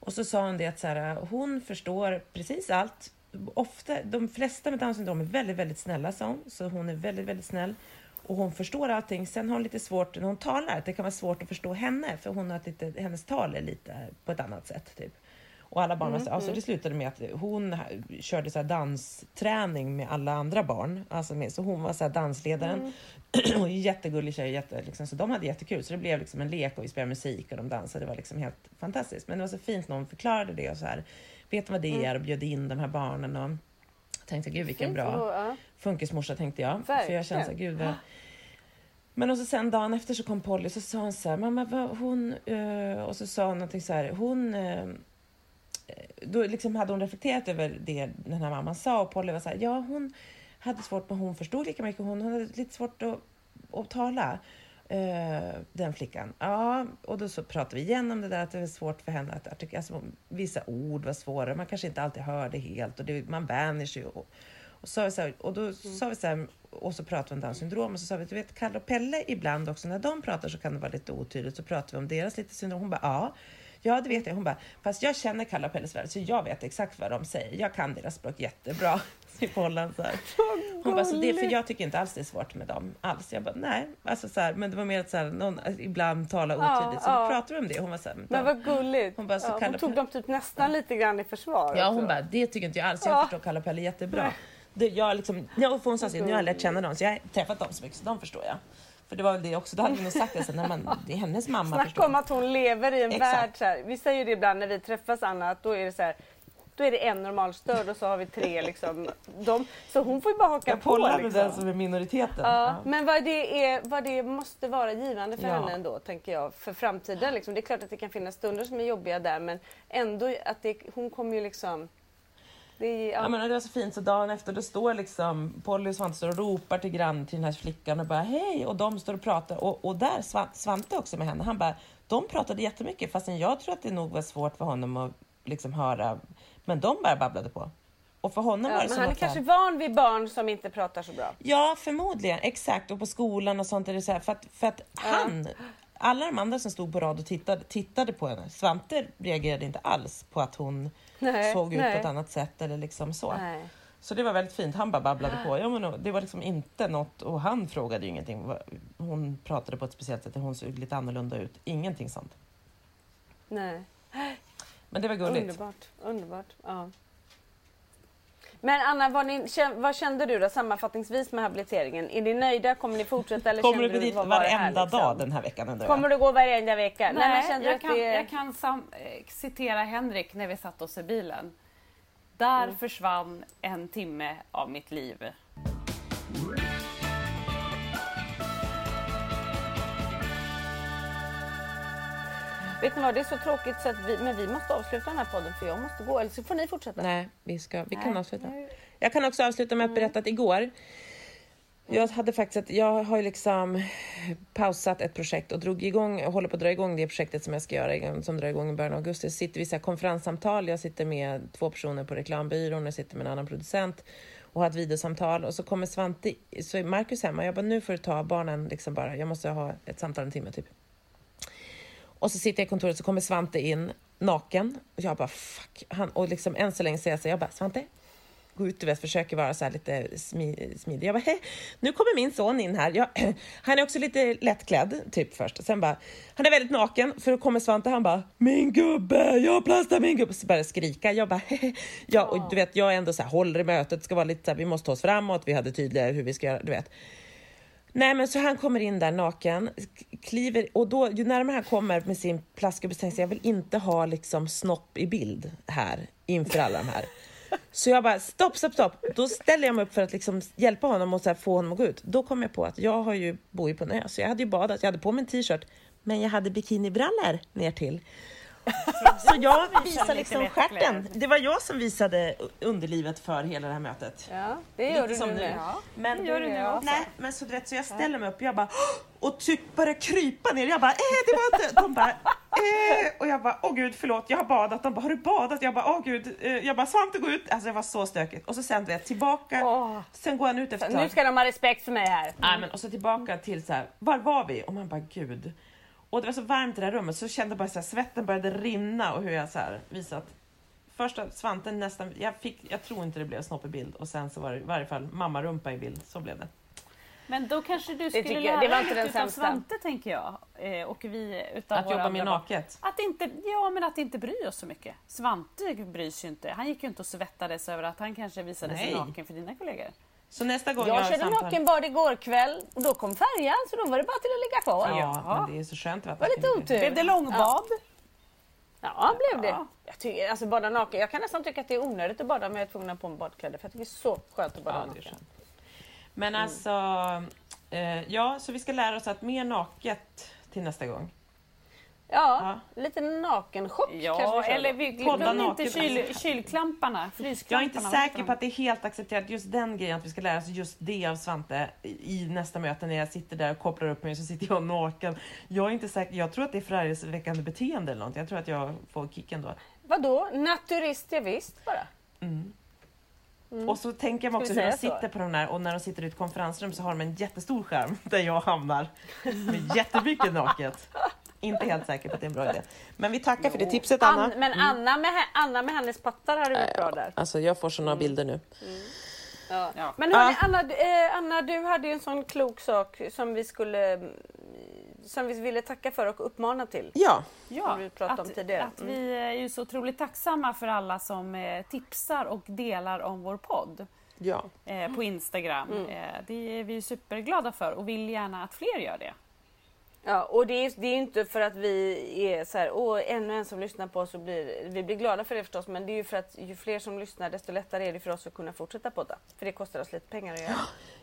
och så sa hon det att så här, hon förstår precis allt. Ofta, de flesta med Downs syndrom är väldigt, väldigt snälla, sa hon. Så hon är väldigt, väldigt snäll. Och hon förstår allting. Sen har hon lite svårt, när hon talar, det kan vara svårt att förstå henne. För hon har lite, hennes tal är lite på ett annat sätt. Typ. Och alla barn var så, alltså det slutade med att hon körde så här dansträning med alla andra barn. Alltså med, så hon var så här dansledaren. och jättegullig tjej, jätte, liksom, så de hade jättekul. Så det blev liksom en lek och vi spelade musik och de dansade. Det var liksom helt fantastiskt. Men det var så fint när hon förklarade det och så här. Vet du vad det är? Och bjöd in de här barnen. Och tänkte, gud vilken
Fint
bra
och- ja.
funkismorsa tänkte jag. För jag kände så här, gud vad... Men och så sen dagen efter så kom Polly så sa hon så här, mamma hon... eh", och så sa hon någonting så här, hon... eh, då liksom hade hon reflekterat över det den här mamman sa och Polly var så här, ja hon hade svårt, men hon förstod lika mycket, hon hade lite svårt att, att tala. eh, den flickan. Ja, och då så pratade vi igen om det där att det var svårt för henne att artik- alltså, vissa ord var svåra, man kanske inte alltid hörde helt och det, man vänjer sig. Och, och, så, vi så här, och då sa vi så här, och så pratade vi om Downs syndrom och så sa vi, du vet Kalle och Pelle ibland också när de pratar så kan det vara lite otydligt så pratar vi om deras lite syndrom. Hon bara ja, ja det vet jag. Hon bara, fast jag känner Kalle och Pelles värld så jag vet exakt vad de säger. Jag kan deras språk jättebra. I så här. Hon bara, så det, för jag tycker inte alls det är svårt med dem alls. Jag bara, nej, alltså så här, men det var mer att så här, någon ibland talar otydligt. så
ja.
pratade vi om det. Hon var så här,
Men vad gulligt.
Hon bara, så
ja, hon tog dem typ nästan lite grann i försvar.
Ja,
också.
hon bara, det tycker inte jag alls. Jag
Ja.
förstår Kalle och Pelle jättebra. Det, jag liksom, ja, för hon sa så, nu har jag lärt känna dem, så jag har träffat dem så mycket, så de förstår jag. För det var väl det också, då hade vi nog sagt det sen, när man, det är hennes mamma
Snacka om att hon lever i en
Exakt.
värld. Så här. Vi säger ju det ibland när vi träffas Anna, att då är det så här. Då är det en normalstörd och så har vi tre liksom. De, så hon får ju bara haka
Jag
på.
med
Liksom.
den som är minoriteten.
Ja,
Ja.
men vad det, är, vad det måste vara givande för
Ja.
henne ändå, tänker jag, för framtiden. Liksom. Det är klart att det kan finnas stunder som är jobbiga där, men ändå att det, hon kommer ju liksom... Det är, ja.
Ja, men det var så fint, så dagen efter då står liksom Polly och Svante står och ropar till grann till den här flickan och bara hej och de står och pratar och, och där Svan- Svante också med henne, han bara de pratade jättemycket fastän jag tror att det nog var svårt för honom att liksom höra men de bara babblade på. Och för honom
Ja,
var det
men
som
han är
här-
kanske van vid barn som inte pratar så bra.
Ja, förmodligen. Exakt. Och på skolan och sånt är det så här. För att, för att han, alla de andra som stod på rad och tittade, tittade på henne. Svante reagerade inte alls på att hon
Nej,
såg ut
nej.
på ett annat sätt eller liksom så.
Nej.
Så det var väldigt fint. Han bara babblade på. Ja, men det var liksom inte något, och han frågade ju ingenting. Hon pratade på ett speciellt sätt, hon såg lite annorlunda ut. Ingenting sånt.
Nej.
Men det var gulligt.
Underbart. Underbart. Ja. Men Anna, vad, ni, vad kände du då sammanfattningsvis med habiliteringen? Är ni nöjda? Kommer ni fortsätta? Eller
Kommer
kände
du gå dit varenda
liksom?
dag den här veckan jag?
Kommer du gå varenda vecka?
Nej,
men kände du
jag,
att
kan,
det...
jag kan sam, eh, citera Henrik när vi satt oss i bilen. Där
Mm.
försvann en timme av mitt liv.
Vet ni vad, det är så tråkigt så att vi, men vi måste avsluta den här podden för jag måste gå. Eller så får ni fortsätta.
Nej, vi, ska, vi kan
Nej,
avsluta. Jag kan också avsluta med att
Mm.
berätta att igår, jag hade faktiskt jag har ju liksom pausat ett projekt och drog igång, håller på att dra igång det projektet som jag ska göra, som drar igång i början av augusti. Så sitter vi så här konferenssamtal, jag sitter med två personer på reklambyrån, jag sitter med en annan producent och har ett videosamtal och så kommer Svante, så är Marcus hemma, jag bara nu får du ta barnen liksom bara, jag måste ha ett samtal en timme typ. Och så sitter jag i kontoret så kommer Svante in naken och jag bara fuck. Han, och liksom än så länge säger jag så jag bara Svante, gå ut du vet, försöker vara så här lite smidig. Jag bara hej, nu kommer min son in här. Jag, han är också lite lättklädd typ först. Sen bara, han är väldigt naken för då kommer Svante han bara min gubbe, jag plastar min gubbe. Så börjar skrika. Jag bara hehe. Ja, och du vet jag är ändå så här håller i mötet, ska vara lite så här, vi måste ta oss framåt, vi hade tydligare hur vi ska göra, du vet. Nej men så han kommer in där naken, kliver och då ju närmare han kommer med sin plastgubbe så tänker jag jag vill inte ha liksom snopp i bild här inför alla de här. Så jag bara, stopp, stopp, stopp. Då ställer jag mig upp för att liksom hjälpa honom och så här få honom att gå ut. Då kom jag på att jag har ju, bor ju på en ö, så jag hade ju badat. Jag hade på mig en t-shirt, men jag hade bikinibrallor ner till. Så jag visade liksom stjärten. Det var jag som visade underlivet för hela det här mötet.
Ja, det gör
Lite
du
som
nu.
nu.
Ja.
Men,
Det gör du nu också.
Nej, men så, du vet, så jag ställer mig upp och jag bara och typ börjar krypa ner. Jag bara, eh, det var inte... De bara, eh, och jag bara, åh gud, förlåt, jag har badat. De bara, har du badat? Jag bara, åh gud, eh, jag bara, Svante gå ut. Alltså det var så stökigt. Och så sen vet tillbaka,
Åh.
sen går han ut efter ett
Nu
tag.
ska de ha respekt för mig här.
Nej, men, och så tillbaka till så här, var var vi? Och man bara, gud. Och det var så varmt i det här rummet så jag kände bara så här, svetten började rinna och hur jag så här visat. Första Svante nästan, jag, fick, jag tror inte det blev snopp i bild och sen så var det i varje fall mamma-rumpa i bild, så blev det.
Men då kanske du skulle
jag-
lära
det var
dig
inte den
lite utav
sämsta.
Svante tänker jag. Eh, och vi utav
Att jobba med naket.
Att inte, ja, men att inte bry oss så mycket. Svante bryr sig ju inte. Han gick ju inte och svettades över att han kanske visade sig
Nej.
naken för dina kollegor.
Så nästa gång
Jag
har
körde
samtal-
nakenbad igår kväll och då kom färjan så då var det bara till att ligga kvar.
Ja,
Ja.
men det är så skönt att
Det var lite otur.
Blev det långbad?
Ja, blev det.
Ja.
Jag, tycker, alltså, bada naken. jag kan nästan tycka att det är onödigt att bada men jag är tvungen på mig badkläder för jag tycker det är så skönt att bada
Ja,
naken.
Men alltså, eh, ja, så vi ska lära oss att mer naket till nästa gång.
Ja, lite nakenchock kanske
Ja,
vi kör
eller vi glöm inte
naket.
kyl, kylklamparna.
Jag är inte säker på att det är helt accepterat just den grejen att vi ska lära oss just det av Svante i nästa möte när jag sitter där och kopplar upp mig så sitter jag naken. Jag är inte säker, jag tror att det är förargelseväckande beteende eller något. Jag tror att jag får kicken då.
Vadå? Naturist, ja, visst bara.
Och så tänker jag mig
Mm.
Också hur de
säga så?
sitter på de där och när de sitter i ett konferensrum så har de en jättestor skärm där jag hamnar med jättemycket naket. Inte helt säker på att det är en bra idé. Men vi tackar för det tipset Anna.
Ann, men Anna med, Anna med hennes pattar hade gjort bra där.
Alltså jag får såna bilder nu.
Ja.
Ja.
Men hörni, Anna, du- eh, Anna, du hade ju en sån klok sak som vi skulle mm, som vi ville tacka för och uppmana till.
Ja,
vi pratade om
att,
tidigare.
att vi är ju så otroligt tacksamma för alla som eh, tipsar och delar om vår podd
ja.
eh, på Instagram.
Mm.
Eh, det är vi superglada för och vill gärna att fler gör det.
Ja, och det är, det är inte för att vi är så här, åh, ännu en som lyssnar på oss och blir, vi blir glada för det förstås, men det är ju för att ju fler som lyssnar desto lättare är det för oss att kunna fortsätta podda. För det kostar oss lite pengar att göra.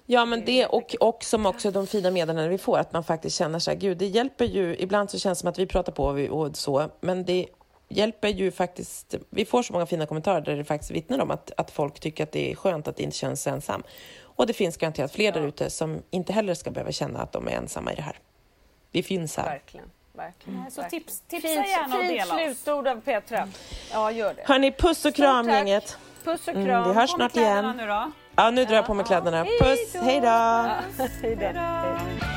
Ja, men det och, och som också de fina meddelanden vi får, att man faktiskt känner så här, gud, det hjälper ju, ibland så känns det som att vi pratar på och, och så, men det hjälper ju faktiskt, vi får så många fina kommentarer där det faktiskt vittnar om att, att folk tycker att det är skönt att det inte känns ensam. Och det finns garanterat fler där ute som inte heller ska behöva känna att de är ensamma i det här. Vi finns här.
Verkligen. verkligen.
Så
verkligen.
tips, tipsa
Fint,
gärna och
fint
dela oss.
slutord av Petra. Ja, gör det.
Hörni, puss och kram gänget.
Puss och
Mm,
kram.
vi hörs snart igen.
nu då.
Ja, nu drar jag på mig kläderna. Puss,
hej då!
Hej då.